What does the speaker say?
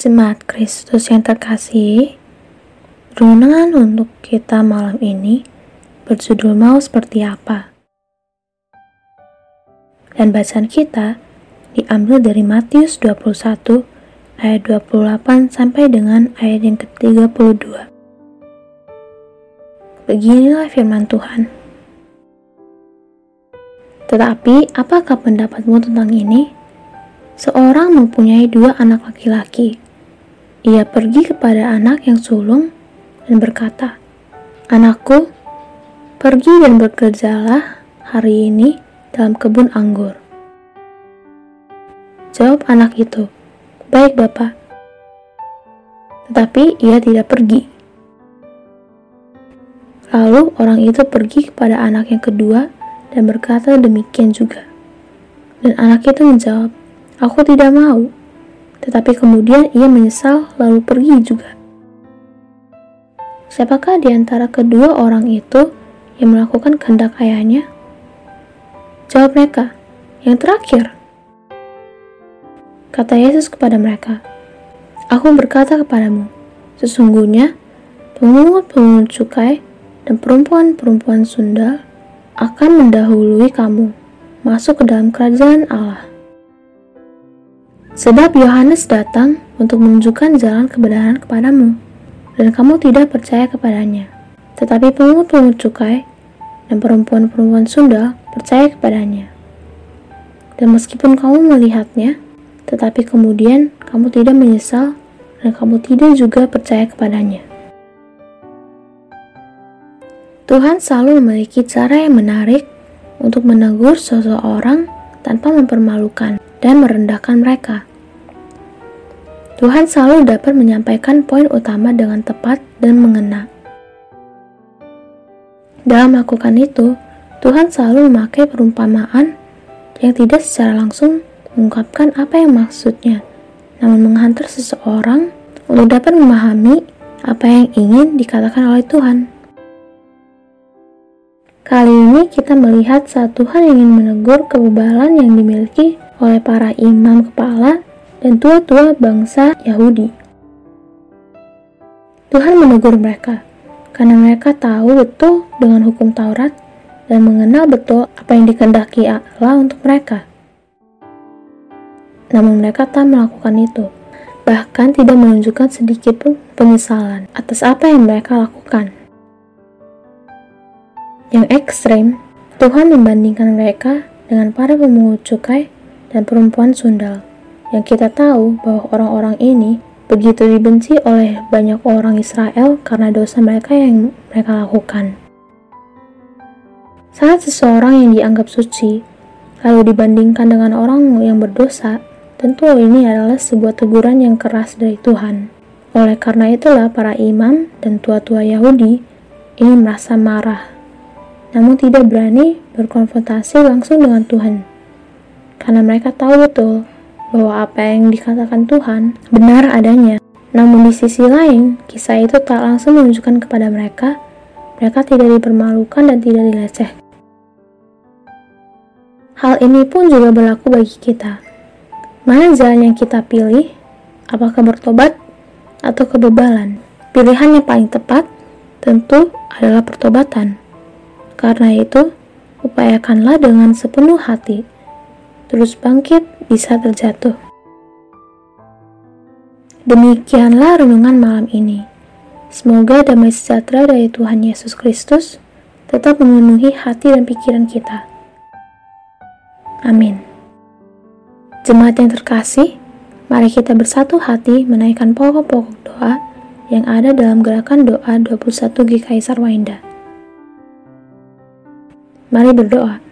Jemaat Kristus yang terkasih, renungan untuk kita malam ini berjudul mau seperti apa. Dan bacaan kita diambil dari Matius 21 ayat 28 sampai dengan ayat yang ke-32. Beginilah firman Tuhan. Tetapi apakah pendapatmu tentang ini? Seorang mempunyai dua anak laki-laki ia pergi kepada anak yang sulung dan berkata, Anakku, pergi dan bekerjalah hari ini dalam kebun anggur. Jawab anak itu, Baik Bapak. Tetapi ia tidak pergi. Lalu orang itu pergi kepada anak yang kedua dan berkata demikian juga. Dan anak itu menjawab, Aku tidak mau tetapi kemudian ia menyesal lalu pergi juga. Siapakah di antara kedua orang itu yang melakukan kehendak ayahnya? Jawab mereka, yang terakhir. Kata Yesus kepada mereka, Aku berkata kepadamu, sesungguhnya pemungut-pemungut cukai dan perempuan-perempuan sundal akan mendahului kamu masuk ke dalam kerajaan Allah. Sebab Yohanes datang untuk menunjukkan jalan kebenaran kepadamu, dan kamu tidak percaya kepadanya. Tetapi pengut-pengut cukai dan perempuan-perempuan Sunda percaya kepadanya. Dan meskipun kamu melihatnya, tetapi kemudian kamu tidak menyesal dan kamu tidak juga percaya kepadanya. Tuhan selalu memiliki cara yang menarik untuk menegur seseorang tanpa mempermalukan dan merendahkan mereka. Tuhan selalu dapat menyampaikan poin utama dengan tepat dan mengena. Dalam melakukan itu, Tuhan selalu memakai perumpamaan yang tidak secara langsung mengungkapkan apa yang maksudnya, namun menghantar seseorang untuk dapat memahami apa yang ingin dikatakan oleh Tuhan. Kali ini kita melihat saat Tuhan ingin menegur kebebalan yang dimiliki oleh para imam kepala dan tua-tua bangsa Yahudi. Tuhan menegur mereka karena mereka tahu betul dengan hukum Taurat dan mengenal betul apa yang dikehendaki Allah untuk mereka. Namun mereka tak melakukan itu, bahkan tidak menunjukkan sedikit pun penyesalan atas apa yang mereka lakukan. Yang ekstrem, Tuhan membandingkan mereka dengan para pemungut cukai dan perempuan sundal, yang kita tahu bahwa orang-orang ini begitu dibenci oleh banyak orang Israel karena dosa mereka yang mereka lakukan. Saat seseorang yang dianggap suci lalu dibandingkan dengan orang yang berdosa, tentu ini adalah sebuah teguran yang keras dari Tuhan. Oleh karena itulah para imam dan tua-tua Yahudi ini merasa marah, namun tidak berani berkonfrontasi langsung dengan Tuhan karena mereka tahu betul bahwa apa yang dikatakan Tuhan benar adanya. Namun di sisi lain, kisah itu tak langsung menunjukkan kepada mereka, mereka tidak dipermalukan dan tidak dileceh. Hal ini pun juga berlaku bagi kita. Mana jalan yang kita pilih? Apakah bertobat atau kebebalan? Pilihan yang paling tepat tentu adalah pertobatan. Karena itu, upayakanlah dengan sepenuh hati terus bangkit bisa terjatuh. Demikianlah renungan malam ini. Semoga damai sejahtera dari Tuhan Yesus Kristus tetap memenuhi hati dan pikiran kita. Amin. Jemaat yang terkasih, mari kita bersatu hati menaikkan pokok-pokok doa yang ada dalam gerakan doa 21 GKI Sarwainda. Mari berdoa.